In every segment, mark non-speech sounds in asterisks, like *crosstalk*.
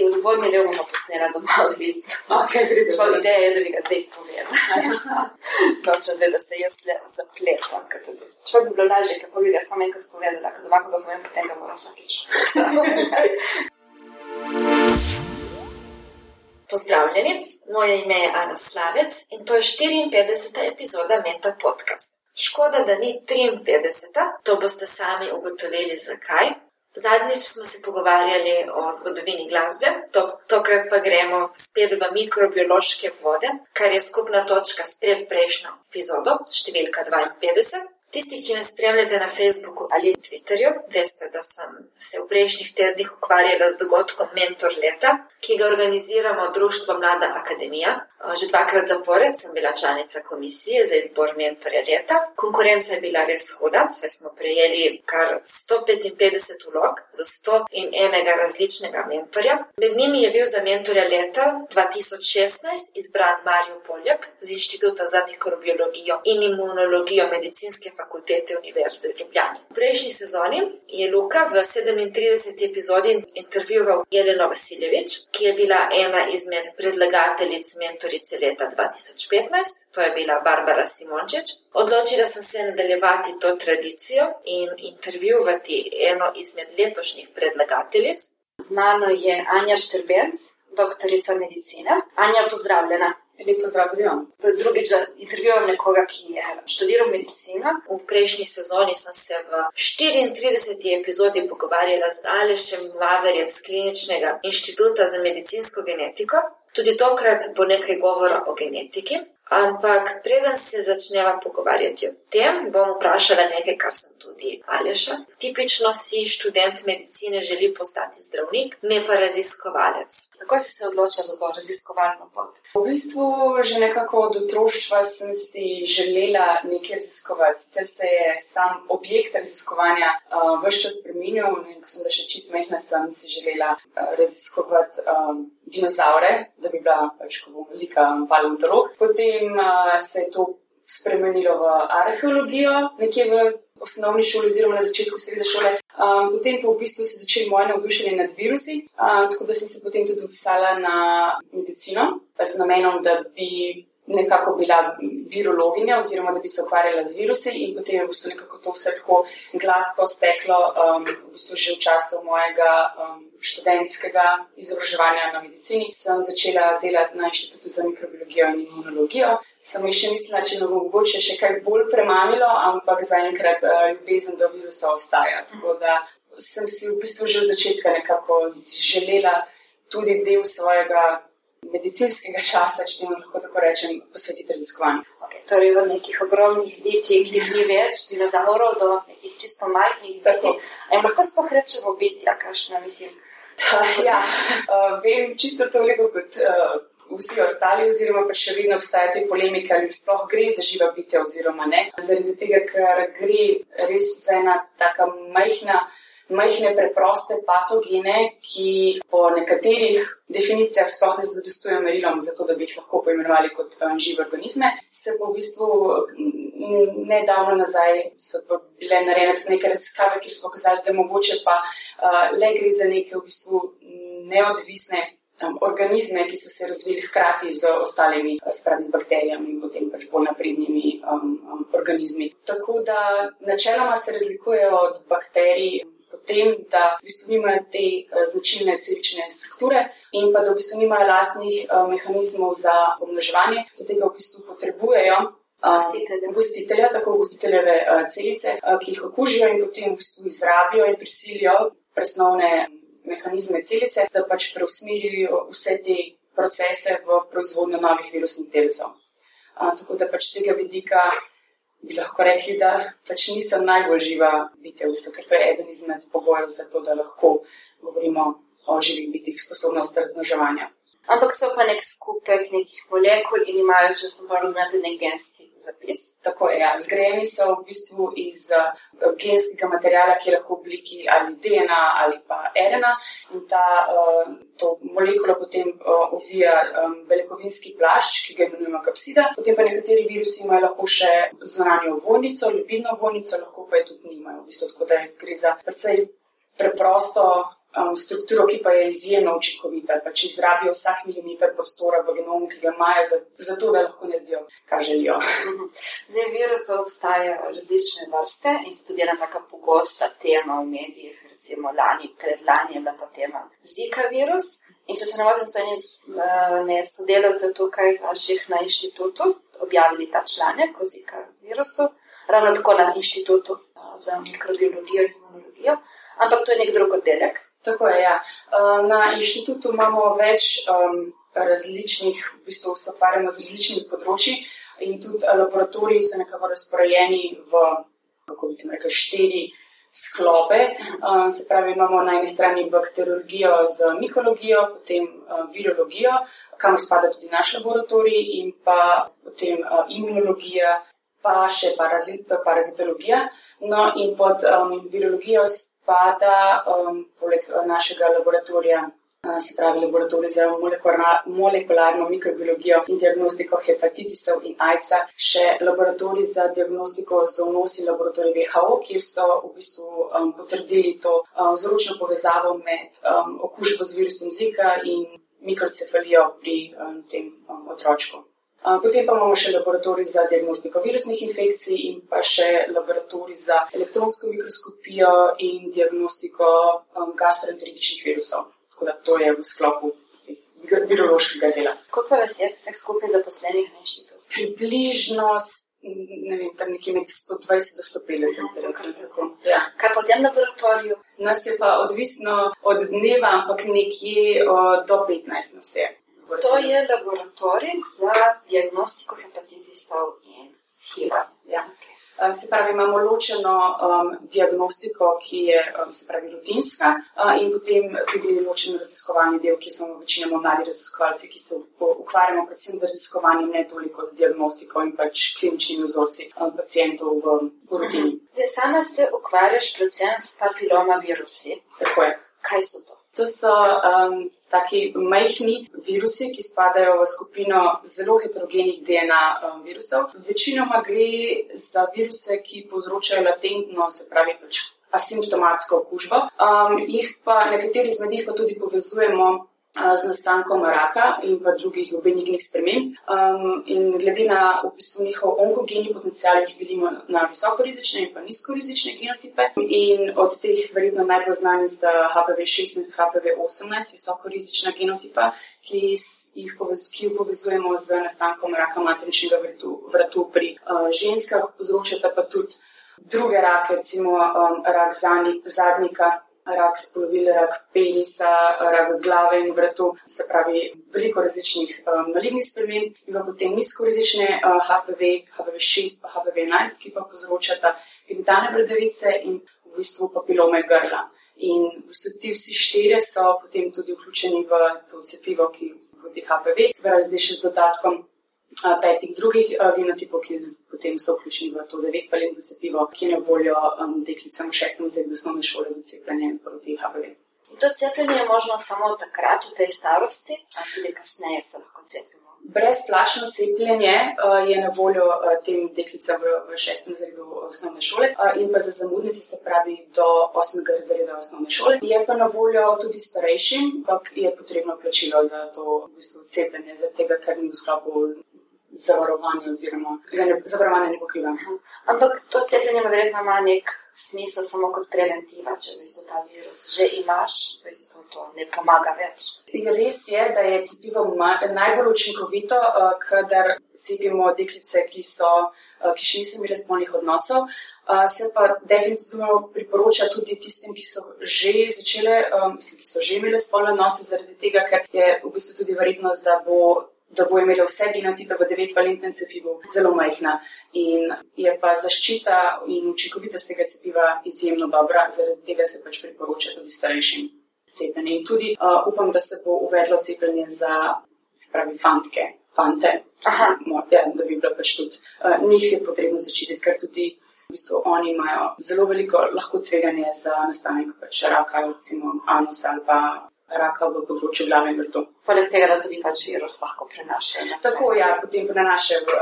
si v dvojni del bomo posnela doma odvisno. Okay, Šlo ideja je, da bi ga zdaj povedala. *laughs* Nočem zdaj, da se jaz le zapletam. Če bi bilo lažje, kako bi ga samo enkrat povedala, ker doma, ko ga povem, potem ga moram vsakič. *laughs* Pozdravljeni, moje ime je Ana Slavec in to je 54. epizoda Meta Podcast. Škoda, da ni 53. To boste sami ugotovili, zakaj. Zadnjič smo se pogovarjali o zgodovini glasbe, to, tokrat pa gremo spet v mikrobiološke vode, kar je skupna točka s predprejšnjo epizodo, številka 52. Tisti, ki me spremljate na Facebooku ali Twitterju, veste, da sem se v prejšnjih tednih ukvarjala z dogodkom Mentor leta, ki ga organiziramo Društvo Mlada Akademija. Že dvakrat zapored sem bila članica komisije za izbor mentorja leta. Konkurenca je bila res huda, saj smo prejeli kar 155 vlog za 100 in enega različnega mentorja. Med njimi je bil za mentorja leta 2016 izbran Marijo Poljak z Inštituta za mikrobiologijo in imunologijo medicinske fakultete Univerze v Ljubljani. V prejšnji sezoni je Luka v 37. epizodi intervjuval Jeleno Vasiljevič, ki je bila ena izmed predlagateljic mentorice leta 2015, to je bila Barbara Simončič. Odločila sem se nadaljevati to tradicijo in intervjuvati eno izmed letošnjih predlagateljic. Z mano je Anja Štrbenc, doktorica medicine. Anja, pozdravljena. Lepo zdrav tudi vam. Drugič, intervjuvam nekoga, ki je študiral medicino. V prejšnji sezoni sem se v 34. epizodi pogovarjala z Alešem Maverjem z Kliničnega inštituta za medicinsko genetiko. Tudi tokrat bo nekaj govora o genetiki. Ampak preden se začneva pogovarjati o tem, bom vprašala nekaj, kar sem tudi Aleša. Tipično si študent medicine želi postati zdravnik, ne pa raziskovalec. Kako si se odločila za to raziskovalno pot? V bistvu, že nekako od otroštva sem si želela nekaj raziskovati. Sicer se je sam objekt raziskovanja uh, vse čas spremenil. Ko sem bila še čist mehna, sem si želela uh, raziskovati. Um, dinozaure, da bi bila pač kot velika paleontolog. Potem uh, se je to spremenilo v arheologijo, nekje v osnovni šoli, oziroma na začetku srednje šole. Um, potem pa v bistvu se začeli moje navdušenje nad virusi, uh, tako da sem se potem tudi upisala na medicino, pač z namenom, da bi nekako bila virologinja, oziroma da bi se ukvarjala z virusi, in potem je v bistvu nekako to vse tako gladko steklo, um, v bistvu že v času mojega um, študentskega izobraževanja na medicini. Sem začela delati na inštitutu za mikrobiologijo in imunologijo. Sem še mislila, če bo mogoče še kaj bolj premamilo, ampak zaenkrat uh, ljubezen do virusa ostaja. Tako da sem si v bistvu že od začetka nekako želela tudi del svojega medicinskega časa, če temu lahko tako rečem, posvetiti raziskovanju. Okay, torej, v nekih ogromnih bitjih, ki jih ni več, dinozaurov, do nekih čisto majhnih bitij. Ali lahko sploh rečemo bitja, kakšno mislim? ja, uh, *laughs* vem čisto toliko kot. Uh, Vsi ostali, oziroma pa še vedno obstajajo te polemike, ali sploh gre za živa bitja, oziroma ne. Zaradi tega, ker gre res za ena tako majhna majhne, preproste patogene, ki po nekaterih definicijah sploh ne zadostujejo merilom, zato da bi jih lahko poimenovali kot um, žive organizme. Se pa v bistvu nedavno nazaj so bile narejene tudi neke raziskave, kjer smo pokazali, da mogoče pa uh, le gre za neke v bistvu neodvisne. Um, organizme, ki so se razvili hkrati z ostalimi, uh, spravi z bakterijami in potem pač bolj naprednimi um, um, organizmi. Tako da načeloma se razlikujejo od bakterij potem, da v bistvu nimajo te uh, značilne celične strukture in pa da v bistvu nimajo lastnih uh, mehanizmov za pomnoževanje, zato ga v bistvu potrebujejo. Gostitelja. Gostitelja, tako gostiteljeve celice, ki jih okužijo in potem v bistvu izrabijo in prisilijo presnovne mehanizme celice, da pač preusmerijo vse te procese v proizvodnjo novih virusnih delcev. Tako da pač tega vidika bi lahko rekli, da pač nisem najbolj živa bitev, ker to je eden izmed pogojev za to, da lahko govorimo o živih bitih sposobnosti razmnoževanja ampak so pa nek skupek nekih molekul in imajo, če sem prav razumela, tudi nek genski zapis. Tako je, ja. zgrajeni so v bistvu iz uh, genskega materijala, ki je lahko v obliki ali DNA ali pa RNA in ta uh, molekula potem uh, ovija um, beljakovinski plašč, ki ga imenujemo kapsida. Potem pa nekateri virusi imajo lahko še zunanjo vojnico, lipidno vojnico, lahko pa je tudi nimajo. V bistvu tako, da gre za precej preprosto um, strukturo, ki pa je izjemno učinkovita, pač izrabijo vsak milimeter prostora v genomu, ki ga imajo, za, za da lahko naredijo, kar želijo. Mhm. Zdaj, virusov obstajajo različne vrste in so tudi ena tako pogosta tema v medijih, recimo lani, predlani je bila ta tema Zika virus. In če se ne motim, so eni med sodelavcev tukaj, vaših na inštitutu, objavili ta članek o Zika virusu, ravno tako na inštitutu za mikrobiologijo in imunologijo, ampak to je nek drug oddelek. Tako je. Ja. Uh, na inštitutu imamo več um, različnih, v bistvu se ukvarjamo z različnimi področji in tudi laboratoriji so nekako razporejeni v, kako bi temu rekli, štiri sklope. Uh, se pravi, imamo na eni strani bakteriologijo z mikologijo, potem uh, virologijo, kamor spada tudi naš laboratorij, in pa potem uh, imunologija, pa še parazit, parazitologija. No, in pod um, virologijo spada, um, poleg uh, našega laboratorija, uh, se pravi laboratorij za molekularno mikrobiologijo in diagnostiko hepatitisov in AIDS-a, še laboratorij za diagnostiko zoonosi, laboratorij WHO, kjer so v bistvu um, potrdili to um, vzročno povezavo med um, okužbo z virusom Zika in mikrocefalijo pri um, tem um, otročku. Potem pa imamo še laboratorij za diagnostiko virusnih infekcij in pa še laboratorij za elektronsko mikroskopijo in diagnostiko um, gastroenteritičnih virusov. Tako da to je v sklopu virološkega dela. Koliko vas je vseh skupaj zaposlenih na inštitutu? Približno. Ne vem, tam nekje med 120 do 150. Ja. Kaj po tem laboratoriju? Nas je pa odvisno od dneva, ampak nekje do 15 nas je. To je laboratorij za diagnostiko hepatitisov in HIV-a. Ja. Um, se pravi, imamo ločeno um, diagnostiko, ki je um, pravi, rutinska, uh, in potem tudi ločen raziskovalni del, ki smo večinoma mladi raziskovalci, ki se ukvarjamo predvsem z raziskovanjem, ne toliko z diagnostiko in pač kliničnimi vzorci um, pacijentov v, v rutini. Zdaj, sama se ukvarjaš predvsem s papiloma virusi. Tako je. Kaj so to? To so um, taki majhni virusi, ki spadajo v skupino zelo heterogenih DNA um, virusov. Večinoma gre za viruse, ki povzročajo latentno, se pravi, pač asimptomatsko okužbo. Um, pa nekateri izmed njih pa tudi povezujemo z nastankom raka in pa drugih benignih sprememb. Um, in glede na v bistvu njihov onkogeni potencial, jih delimo na visokorizične in pa nizkorizične genotipe. In od teh verjetno najbolj znani sta HPV-16, HPV-18, visokorizična genotipa, ki jih povez, ki povezujemo z nastankom raka materničnega vratu, vratu pri uh, ženskah, povzročata pa tudi druge rake, recimo um, rak zadnika rak spolovil, rak penisa, rak glave in vratu, se pravi, veliko različnih um, malignih sprememb, in pa potem nizkorizične uh, HPV, HPV-6, pa HPV-11, ki pa povzročata genitalne bradavice in v bistvu papilome grla. In v bistvu ti vsi štirje so potem tudi vključeni v to cepivo, ki teh HPV, se pravi, zdaj še z dodatkom petih drugih genotipov, ki potem so vključeni v to devetpalentno cepivo, ki je na voljo um, deklicam v šestem razredu osnovne šole za cepljenje proti HPV. To cepljenje je možno samo takrat, v tej starosti, ali tudi kasneje se lahko cepimo. Brezplačno cepljenje je na voljo tem deklicam v, šestem razredu osnovne šole in pa za zamudnice, se pravi do osmega razreda osnovne šole. Je pa na voljo tudi starejšim, ampak je potrebno plačilo za to v bistvu, cepljenje, zaradi tega, ker ni v sklopu zavarovanje, oziroma ne, zavarovanje ne pokriva. Ampak to cepljenje verjetno ima nek smisel samo kot preventiva, če v bistvu ta virus že imaš, v bistvu to ne pomaga več. Res je, da je cepivo najbolj učinkovito, uh, kadar cepimo deklice, ki, so, uh, ki še niso imeli spolnih odnosov. Uh, se pa definitivno priporoča tudi tistim, ki so že začele, mislim, ki so že imeli spolne odnose, zaradi tega, ker je v bistvu tudi verjetnost, da bo da bo imela vse genotipe v devetvalentnem cepivu zelo majhna. In je pa zaščita in učinkovitost tega cepiva izjemno dobra, zaradi tega se pač priporoča tudi starejšim cepljenje. In tudi uh, upam, da se bo uvedlo cepljenje za, spravi, fantke, fante. Aha. Ja, da bi bilo pač tudi uh, njih je potrebno začititi, ker tudi. V bistvu oni imajo zelo veliko lahko tveganje za nastanek pač raka, recimo anus ali pa raka v področju glave in vrtu. Poleg tega, da tudi pač virus lahko prenaša. Tako, ja, potem prenaša v,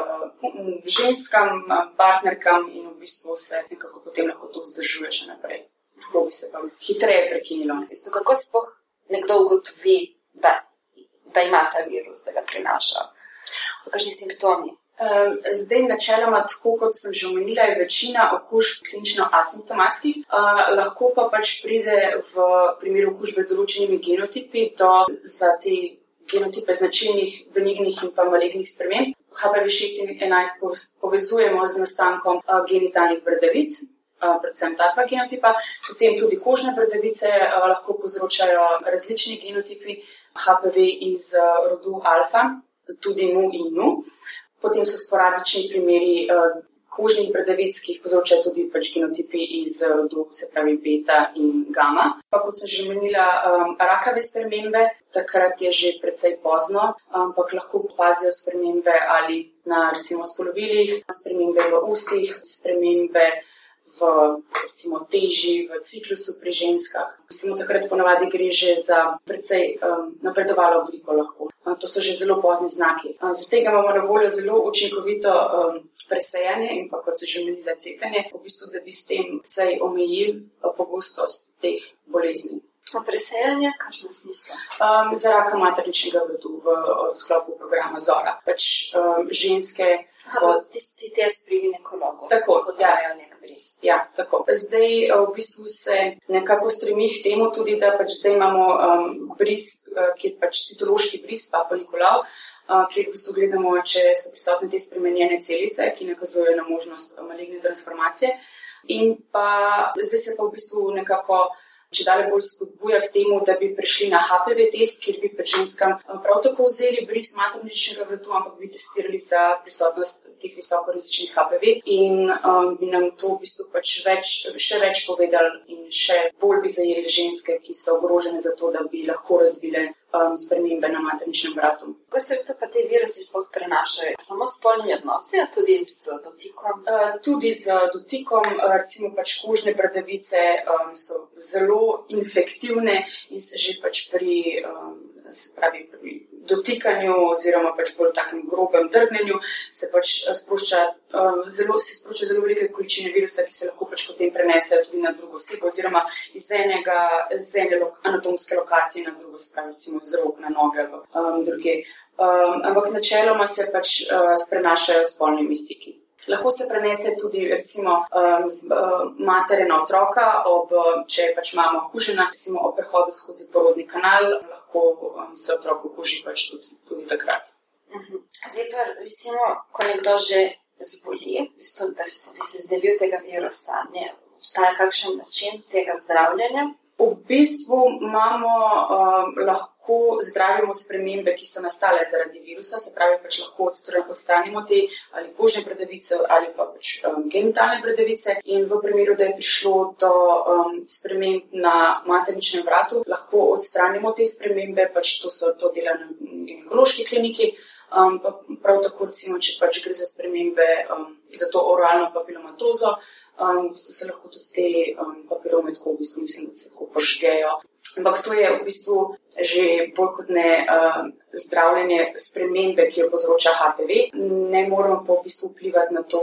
v ženskam, partnerkam in v bistvu se nekako potem lahko to vzdržuje še naprej. tako bi se pa hitreje prekinilo. Isto, kako spoh nekdo ugotovi, da, da ima ta virus, da ga prinaša? So kakšni simptomi? Zdaj, načeloma, tako kot sem že omenila, je večina okužb klinično asimptomatskih, lahko pa pač pride v primeru okužbe z določenimi genotipi do za te genotipe značilnih benignih in pa malignih sprememb. HPV 6 in 11 povezujemo z nastankom genitalnih bradavic. Predvsem ta dva genotipa, potem tudi kožne bradavice lahko povzročajo različni genotipi HPV iz rodu alfa, tudi mu in nu. Potem so sporadični primeri uh, kožnih bradavic, ki jih povzročajo tudi pač genotipi iz rodu, se pravi beta in gama. Pa kot sem že menila, um, rakave spremembe, takrat je že precej pozno, ampak lahko opazijo spremembe ali na recimo spolovilih, spremembe v ustih, spremembe v recimo, teži, v ciklusu pri ženskah. Recimo, takrat ponavadi gre že za precej um, napredovalo obliko lahko. To so že zelo pozni znaki. Zaradi tega imamo na voljo zelo učinkovito um, presejanje in pa kot se že menila cepljenje, v bistvu, da bi s tem precej omejili uh, pogostost teh bolezni. Pa presejanje, kakšno smisel? Um, za raka materničnega vrtu v, v sklopu programa Zora. Pač um, ženske. Aha, to tisti test pri ginekologu. Tako, ko ja. nek bris. Ja, tako. Zdaj v bistvu se nekako stremi k temu tudi, da pač zdaj imamo um, bris, uh, ki je pač citološki bris, pa Nikolav. Uh, kjer v bistvu gledamo, če so prisotne te spremenjene celice, ki nakazujejo na možnost maligne transformacije. In pa zdaj se pa v bistvu nekako če dalje bolj spodbuja k temu, da bi prišli na HPV test, kjer bi pač ženskam eh, prav tako vzeli bris materničnega vrtu, ampak bi testirali za prisotnost teh visoko rizičnih HPV in um, bi nam to v bistvu pač več, še več povedali in še bolj bi zajeli ženske, ki so ogrožene za to, da bi lahko razvile um, spremembe na materničnem vratu. Kako se to pa te virusi sploh prenašajo? Samo s polnimi odnosi, tudi z dotikom? Uh, tudi z dotikom, uh, recimo pač kožne bradavice um, so zelo infektivne in se že pač pri. Um, Se pravi, pri dotikanju, oziroma pač bolj takem grobem drgnenju, se pač uh, sprošča, uh, zelo, se sprošča zelo velike količine virusa, ki se lahko pač potem prenesejo tudi na drugo osebo, oziroma iz enega, iz ene lo, anatomske lokacije na drugo, spravi, recimo z rok na noge ali um, druge. Um, ampak načeloma se pač uh, prenašajo s polnimi stiki. Lahko se prenese tudi recimo um, z uh, matere na otroka, ob, če pač mama okužena, recimo ob prehodu skozi porodni kanal, lahko um, se otrok okuži pač tudi, tudi takrat. Mhm. Zdaj pa recimo, ko nekdo že zboli, bistvo, da se bi se zdevil tega virusa, ne, obstaja kakšen način tega zdravljenja? V bistvu imamo, um, lahko zdravimo spremembe, ki so nastale zaradi virusa, se pravi, pač lahko odstranimo te ali kožne bradavice ali pa pač, um, genitalne bradavice. In v primeru, da je prišlo do um, sprememb na materničnem vratu, lahko odstranimo te spremembe, pač to so to dela na ginekološki kliniki. Um, prav tako, recimo, če pač gre za spremembe um, za to oralno papilomatozo um, v bistvu se lahko tudi te um, papirome tako, v bistvu, mislim, da se tako požgejo. Ampak to je v bistvu že bolj kot ne um, zdravljenje spremembe, ki jo povzroča HPV. Ne moramo pa v bistvu vplivati na to,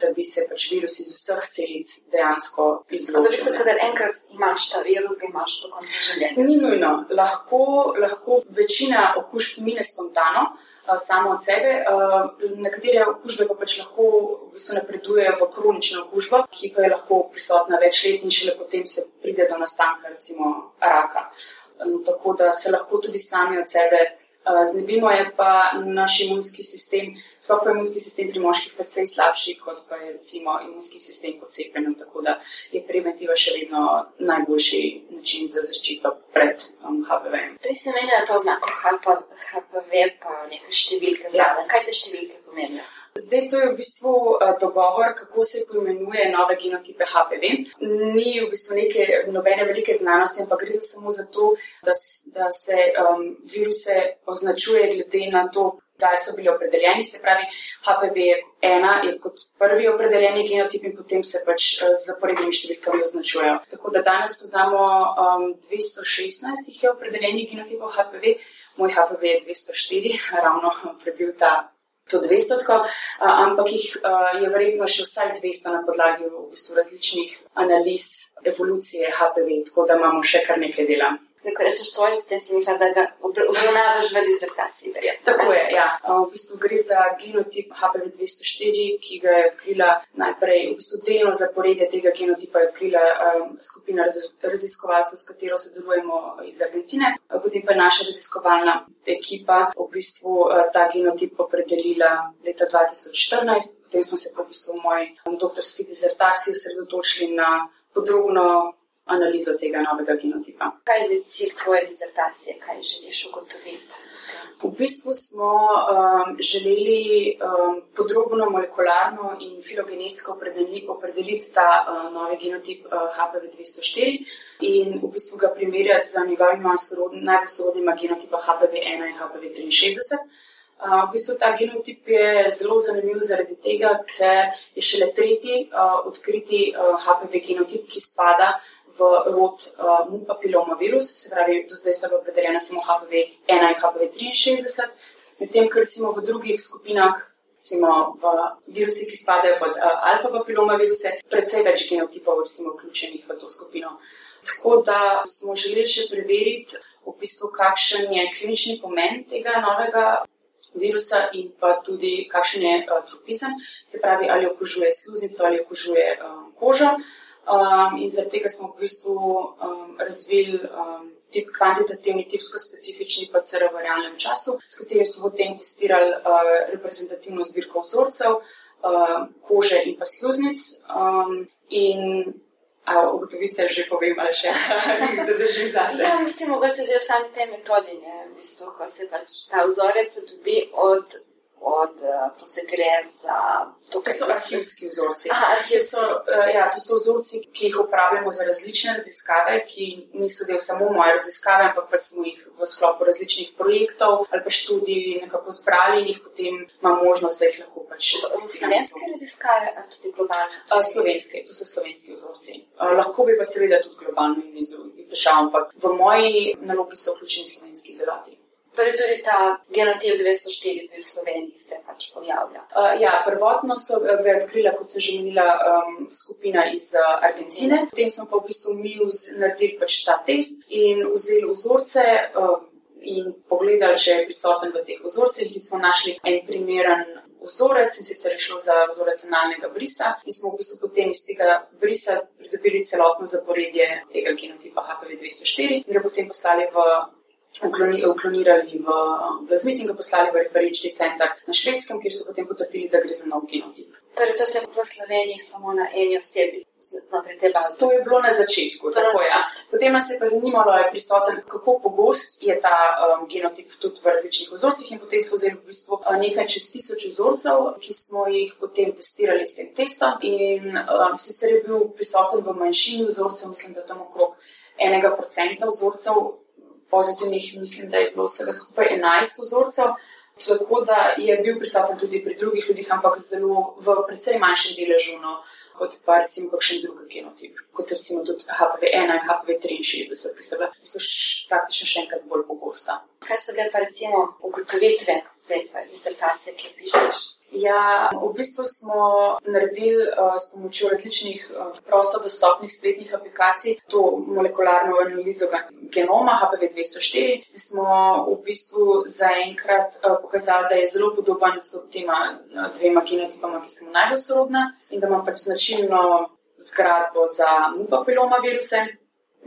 da bi se pač virus iz vseh celic dejansko izločil. Da enkrat imaš ta virus, ga imaš do konca življenja. Ni nujno. Lahko, lahko večina okužb mine spontano samo od sebe. Nekatere okužbe pa pač lahko v bistvu napredujejo v kronično okužbo, ki pa je lahko prisotna več let in šele potem se pride do nastanka recimo raka. Tako da se lahko tudi sami od sebe znebimo, je pa naš imunski sistem, sploh pa imunski sistem pri moških precej slabši, kot pa je recimo imunski sistem po cepljenju, tako da je preventiva še vedno najboljši način za zaščito pred um, HPV. Prej se meni, da to znako HPV pa neke številke zraven. Ja. Kaj te številke pomenijo? Zdaj, to je v bistvu uh, dogovor, kako se poimenuje nove genotipe HPV. Ni v bistvu neke nobene velike znanosti, ampak gre za samo za to, da, da se um, viruse označuje glede na to, kdaj so bili opredeljeni. Se pravi, HPV je ena, je kot prvi opredeljeni genotip in potem se pač uh, z zaporednimi številkami označujejo. Tako da danes poznamo um, 216 jih je opredeljenih genotipov HPV, moj HPV je 204, ravno prebil ta to 200, ampak jih je verjetno še vsaj 200 na podlagi v bistvu različnih analiz evolucije HPV, tako da imamo še kar nekaj dela ko rečeš tem si misliš, da ga obravnavaš v disertaciji. Tako je, ja. V bistvu gre za genotip HPV-204, ki ga je odkrila najprej, v bistvu delno zaporedje tega genotipa je odkrila um, skupina raziskovalcev, s katero sodelujemo iz Argentine. Potem pa je naša raziskovalna ekipa v bistvu uh, ta genotip opredelila leta 2014. Potem smo se pa v bistvu v moji um, doktorski disertaciji osredotočili na podrobno analizo tega novega genotipa. Kaj je cilj tvoje disertacije, kaj želiš ugotoviti? V bistvu smo um, želeli um, podrobno molekularno in filogenetsko opredeliti, opredeliti ta uh, novi genotip uh, HPV-204 in v bistvu ga primerjati z njegovima najbolj sorodnima genotipa HPV-1 in HPV-63. Uh, v bistvu ta genotip je zelo zanimiv zaradi tega, ker je šele tretji uh, odkriti uh, HPV genotip, ki spada v rod uh, MUPA piloma virus, se pravi, do zdaj sta bila opredeljena samo HPV-1 in HPV-63, medtem ko recimo v drugih skupinah, recimo v virusi, ki spadajo pod uh, alfa papiloma viruse, precej več genotipov recimo vključenih v to skupino. Tako da smo želeli še preveriti, v bistvu, kakšen je klinični pomen tega novega virusa in pa tudi kakšen je uh, tropizem, se pravi, ali okužuje sluznico ali okužuje um, kožo. Um, in zaradi tega smo v bistvu um, razvili um, tip kvantitativni, tipsko specifični PCR v realnem času, s katerim smo potem testirali uh, reprezentativno zbirko vzorcev, uh, kože in pa sluznic. Um, in ugotovitve že povem, ali še *laughs* jih zadržim za sebe. Ja, mislim, mogoče zdaj v sami tej metodi, ne, v bistvu, ko se pač ta vzorec dobi od od, eh, to se gre za. To, to so arhivski vzorci. Aha, arhiv. to, so, uh, ja, to so vzorci, ki jih uporabljamo za različne raziskave, ki niso del samo moje raziskave, ampak pač smo jih v sklopu različnih projektov ali pa študij nekako zbrali in jih potem imamo možnost, da jih lahko pač. Slovenske raziskave ali tudi globalne? Uh, slovenske, to so slovenski vzorci. Lahko bi pa seveda tudi globalno in iz držav, ampak v moji nalogi so vključeni slovenski izolati. Torej, tudi ta genotip 204 v Sloveniji se pač pojavlja. Uh, ja, prvotno so ga odkrila, kot se že menila, um, skupina iz uh, Argentine. Potem smo pa v bistvu mi naredili pač ta test in vzeli vzorce. Um, In pogledali, če je prisoten v teh vzorcih, in smo našli en primeren vzorec, in sicer je šlo za vzorec analnega brisa. In smo v bistvu potem iz tega brisa pridobili celotno zaporedje tega genotipa HPV-204 in ga potem poslali v uklonirali v plazmit in ga poslali v referenčni center na švedskem, kjer so potem potrdili, da gre za nov genotip. Torej, to se je v Sloveniji samo na eni osebi. To je bilo na začetku. Tako, ja. Potem nas je pa zanimalo, je prisoten, kako pogost je ta um, genotip tudi v različnih vzorcih. In potem smo vzeli v bistvu uh, nekaj čez tisoč vzorcev, ki smo jih potem testirali s tem testom. In um, sicer je bil prisoten v manjšini vzorcev, mislim, da tam okrog enega procenta vzorcev pozitivnih, mislim, da je bilo vsega skupaj 11 vzorcev. Tako da je bil prisoten tudi pri drugih ljudeh, ampak zelo v precej manjšem deležu, no, kot pa recimo kakšen drug genotip, kot recimo tudi HPV1 in HPV63, ki so bile praktično še enkrat bolj pogosta. Kaj so bile pa recimo ugotovitve te disertacije, ki pišeš? Ja, v bistvu smo naredili uh, s pomočjo različnih uh, prosto dostopnih spletnih aplikacij to molekularno analizo genoma HPV-204 in smo v bistvu zaenkrat uh, pokazali, da je zelo podoben s tema dvema genotipama, ki so najbolj sorodna in da ima pač značilno zgradbo za mupapiloma viruse.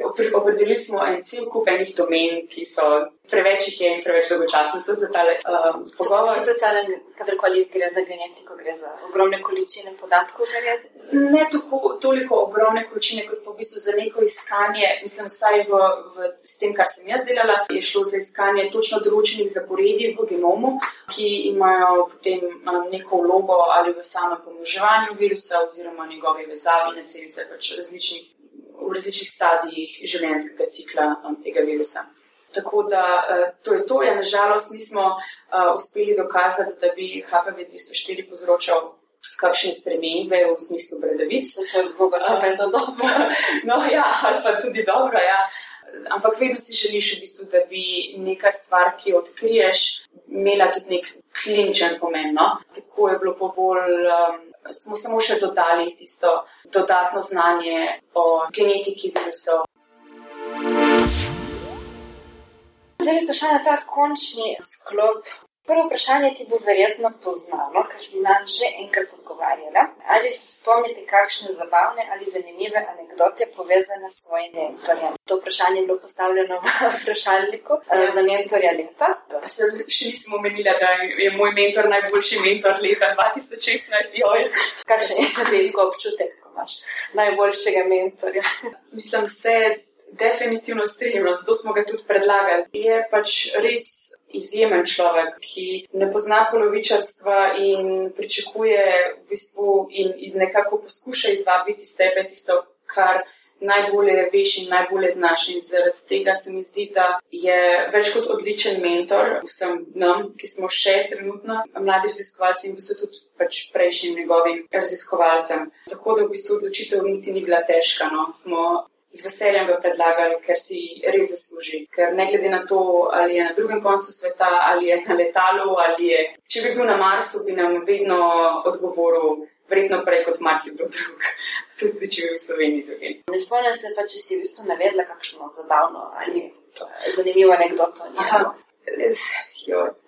Opredelili smo en cel kup enih domen, ki so preveč jih je in preveč dolgočasni so za tale um, pogovor. Se predstavljam, kadarkoli gre za genetiko, gre za ogromne količine podatkov, verjetno? Ne tako, toliko ogromne količine, kot pa v bistvu za neko iskanje, mislim, vsaj v, v s tem, kar sem jaz delala, je šlo za iskanje točno določenih zaporedij v genomu, ki imajo potem um, neko vlogo ali v samem pomnoževanju virusa oziroma njegove vezavi na celice pač različnih v različnih stadijih življenjskega cikla um, tega virusa. Tako da uh, to je to. Ja, nažalost, nismo uh, uspeli dokazati, da bi HPV-204 povzročal kakšne spremembe v smislu bradavic. To je mogoče pa je to dobro. *laughs* no, ja, ali pa tudi dobro, ja. Ampak vedno si želiš, v bistvu, da bi neka stvar, ki jo odkriješ, imela tudi nek kliničen pomen. No? Tako je bilo pa bolj, um, smo samo še dodali tisto dodatno znanje o genetiki virusov. Zdaj bi prišla na ta končni sklop Prvo vprašanje ti bo verjetno poznano, ker si nam že enkrat odgovarjala. Ali se spomnite kakšne zabavne ali zanimive anekdote povezane s svojim mentorjem? To vprašanje je bilo postavljeno v vprašalniku ja. za mentorja leta. Se še nismo omenili, da je moj mentor najboljši mentor leta 2016. Kakšen *laughs* je vedno občutek, ko imaš najboljšega mentorja? Mislim, se definitivno strinjam, zato smo ga tudi predlagali. Je pač res izjemen človek, ki ne pozna polovičarstva in pričakuje v bistvu in, in nekako poskuša izvabiti iz tebe tisto, kar najbolje veš in najbolje znaš. In zaradi tega se mi zdi, da je več kot odličen mentor vsem nam, ki smo še trenutno mladi raziskovalci in v bistvu tudi pač prejšnjim njegovim raziskovalcem. Tako da v bistvu odločitev niti ni bila težka. No. Smo z veseljem ga predlagali, ker si res zasluži. Ker ne glede na to, ali je na drugem koncu sveta, ali je na letalu, ali je. Če bi bil na Marsu, bi nam vedno odgovoril. Vredno prej kot marsikdo drug, *laughs* tudi če bi v Sloveniji tukaj. Ne spomnim se pa, če si v bistvu navedla kakšno zabavno ali zanimivo anegdoto.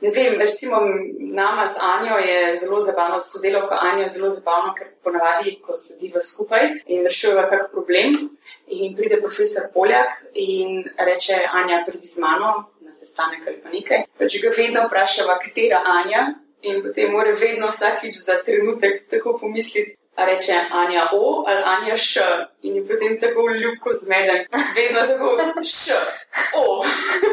Ne vem, recimo nama z Anjo je zelo zabavno, sodelovko Anjo je zelo zabavno, ker ponavadi, ko sediva skupaj in rešujeva kak problem, In pride profesor Poljak in reče: Anja, pridi z mano na sestanek ali pa nekaj. Pač ga vedno vprašava, katera Anja. In potem mora vedno vsakič za trenutek tako pomisliti. Reče Anja O ali Anja Š. In je potem tako ljubko zmeden, vedno tako Š. O.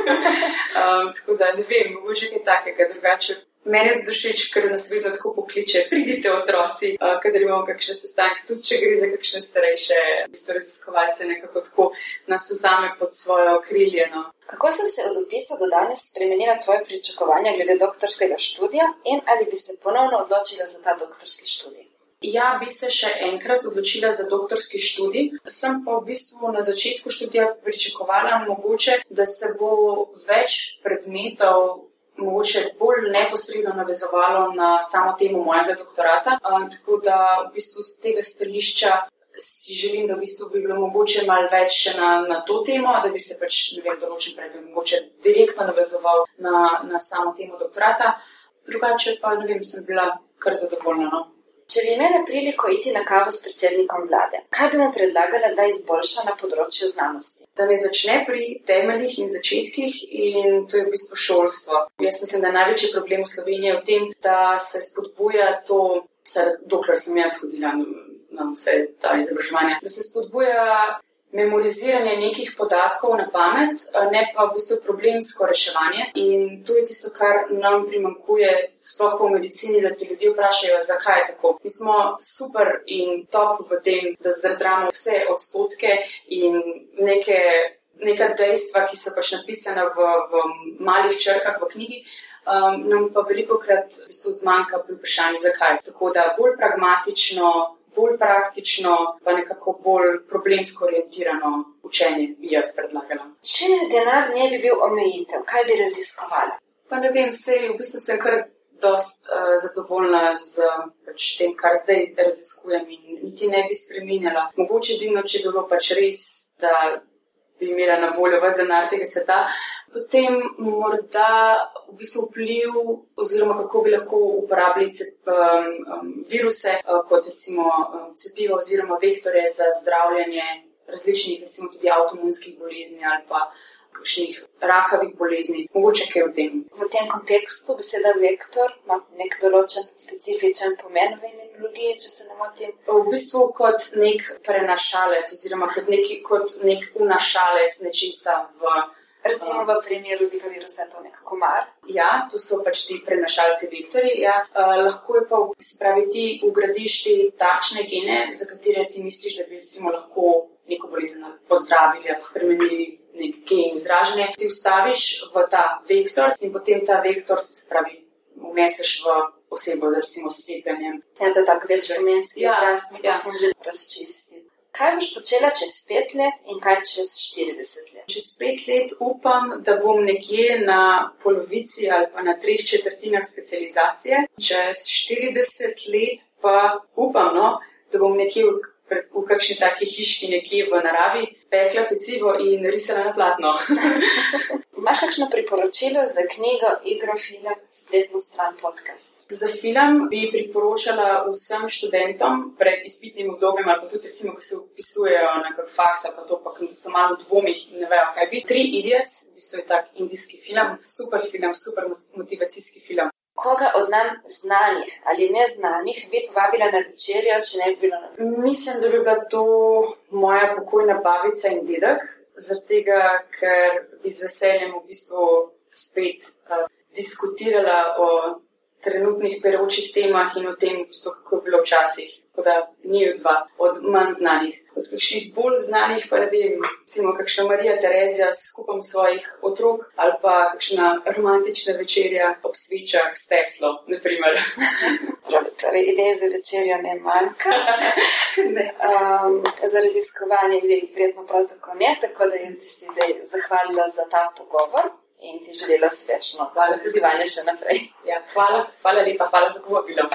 *laughs* um, tako da ne vem, mogoče je takega drugače. Meni je všeč, ker nas vedno tako pokliče, pridite otroci, uh, kadar imamo kakšne sestanke, tudi če gre za kakšne starejše, v bistvu raziskovalce, nekako tako nas vzame pod svojo okrilje. No. Kako so se od opisa do danes spremenila tvoje pričakovanja glede doktorskega študija in ali bi se ponovno odločila za ta doktorski študij? Ja, bi se še enkrat odločila za doktorski študij. Sem pa v bistvu na začetku študija pričakovala, mogoče, da se bo več predmetov mogoče bolj neposredno navezovalo na samo temo mojega doktorata. Um, tako da v bistvu z tega stališča si želim, da v bistvu bi bilo mogoče malo več na, na to temo, da bi se pač ne vem, določen predmet mogoče direktno navezoval na, na samo temo doktorata. Drugače pa ne vem, sem bila kar zadovoljna. No? Če bi imela priliko iti na kavo s predsednikom vlade, kaj bi mu predlagala, da izboljša na področju znanosti? Da ne začne pri temeljih in začetkih, in to je v bistvu šolstvo. Jaz mislim, da največji problem v Sloveniji je v tem, da se spodbuja to, dokler sem jaz hodila na vse ta izobraževanja, da se spodbuja memoriziranje nekih podatkov na pamet, ne pa v bistvu problemsko reševanje. In to je tisto, kar nam primankuje, sploh v medicini, da ti ljudje vprašajo, zakaj je tako. Mi smo super in top v tem, da zdradramo vse odstotke in neke. Neka dejstva, ki so pač napisana v, v malih črkah v knjigi, um, nam pa veliko krat v bistvu zmanjka pri vprašanju, zakaj. Tako da bolj pragmatično, bolj praktično, pa nekako bolj problemsko orientirano učenje bi jaz predlagala. Če denar ne bi bil omejitev, kaj bi raziskovala? Pa ne vem, vse v bistvu sem kar dost uh, zadovoljna z pač, tem, kar zdaj raziskujem in niti ne bi spremenjala. Mogoče edino, če bi bilo pač res, da bi imela na voljo vse denar tega sveta, potem morda v bistvu vpliv, oziroma kako bi lahko uporabljali um, um, viruse, uh, kot recimo um, cepivo oziroma vektore za zdravljanje različnih, recimo tudi avtomunskih bolezni ali pa kakšnih rakavih bolezni, mogoče kaj v tem. V tem kontekstu beseda vektor ima nek določen specifičen pomen v imunologiji, če se ne motim. V bistvu kot nek prenašalec oziroma kot, neki, kot nek unašalec nečesa v. Recimo v primeru zika virusa je to nek komar. Ja, to so pač ti prenašalci vektori. Ja. Uh, lahko je pa, se pravi, ti ugradiš te takšne gene, za katere ti misliš, da bi recimo lahko neko bolezen pozdravili ali spremenili nek gen izražanja, ti vstaviš v ta vektor in potem ta vektor, spravi, umeseš v osebo z recimo sepenjem. Ja, to je tako več vremenski ja, izraz, ja. sem že razčistil. kaj boš počela čez pet let in kaj čez 40 let? Čez pet let upam, da bom nekje na polovici ali pa na treh četrtinah specializacije. Čez 40 let pa upam, no, da bom nekje v, v kakšni taki hiški, nekje v naravi, pekla pecivo in risala na platno. *laughs* Imaš kakšno priporočilo za knjigo, igro, film, spletno stran, podcast? Za film bi priporočala vsem študentom pred izpitnim obdobjem, ali pa tudi, recimo, ko se upisujejo na nek faks, pa to, pa so malo v dvomih in ne vejo, kaj bi. Tri idiots, v bistvu je tak indijski film, super film, super motivacijski film. Koga od nam znanih ali neznanih bi povabila na večerjo, če ne bi bilo na večerjo? Mislim, da bi bila to moja pokojna babica in dedek, tega, ker bi z veseljem v bistvu spet uh, diskutirala o trenutnih peročih temah in o tem, kako je bilo včasih. Tako da ni od dva, od manj znanih. Od kakšnih bolj znanih, pa ne vem, recimo kakšna Marija Terezija s skupom svojih otrok ali pa kakšna romantična večerja ob svečah s Teslo, naprimer. *laughs* torej, ideje za večerjo ne manjka. *laughs* ne. Um, za raziskovanje idej, prijetno prav tako ne, tako da jaz bi se zdaj zahvalila za ta pogovor in ti želela uspešno raziskovanje še naprej. Ja, hvala, hvala lepa, hvala za povabilo.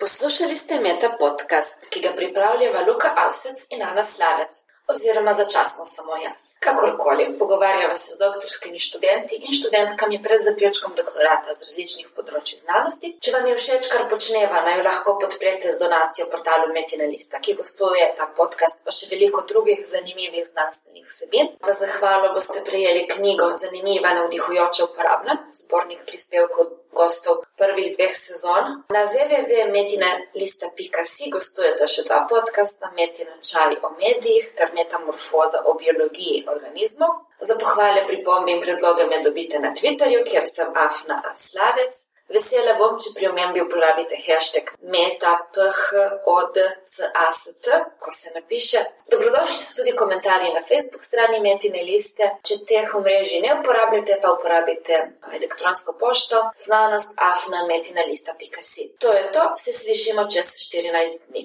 Poslušali ste Meta podcast, ki ga pripravljava Luka Avsec in Ana Slavec oziroma začasno samo jaz. Kakorkoli, pogovarjava se z doktorskimi študenti in študentkami pred zaključkom doktorata z različnih področji znanosti. Če vam je všeč, kar počneva, naj jo lahko podprete z donacijo portalu Metina Lista, ki gostuje ta podcast, pa še veliko drugih zanimivih znanstvenih vsebin. V zahvalo boste prejeli knjigo Zanimiva, navdihujoča, uporabna, zbornik prispevkov gostov prvih dveh sezon. Na www.metina.si gostujete še dva podcasta, Metina Čaj o medijih ter Metamorfoza o biologiji organizmov. Za pohvale, pripombe in predloge me dobite na Twitterju, kjer sem Afna Aslavec. Vesela bom, če pri omembi uporabite hashtag metaphod.cast, ko se napiše. Dobrodošli so tudi komentarji na Facebook strani Metine liste. Če teh omrežij ne uporabljate, pa uporabite elektronsko pošto znanost afna metina lista.si. To je to, se slišimo čez 14 dni.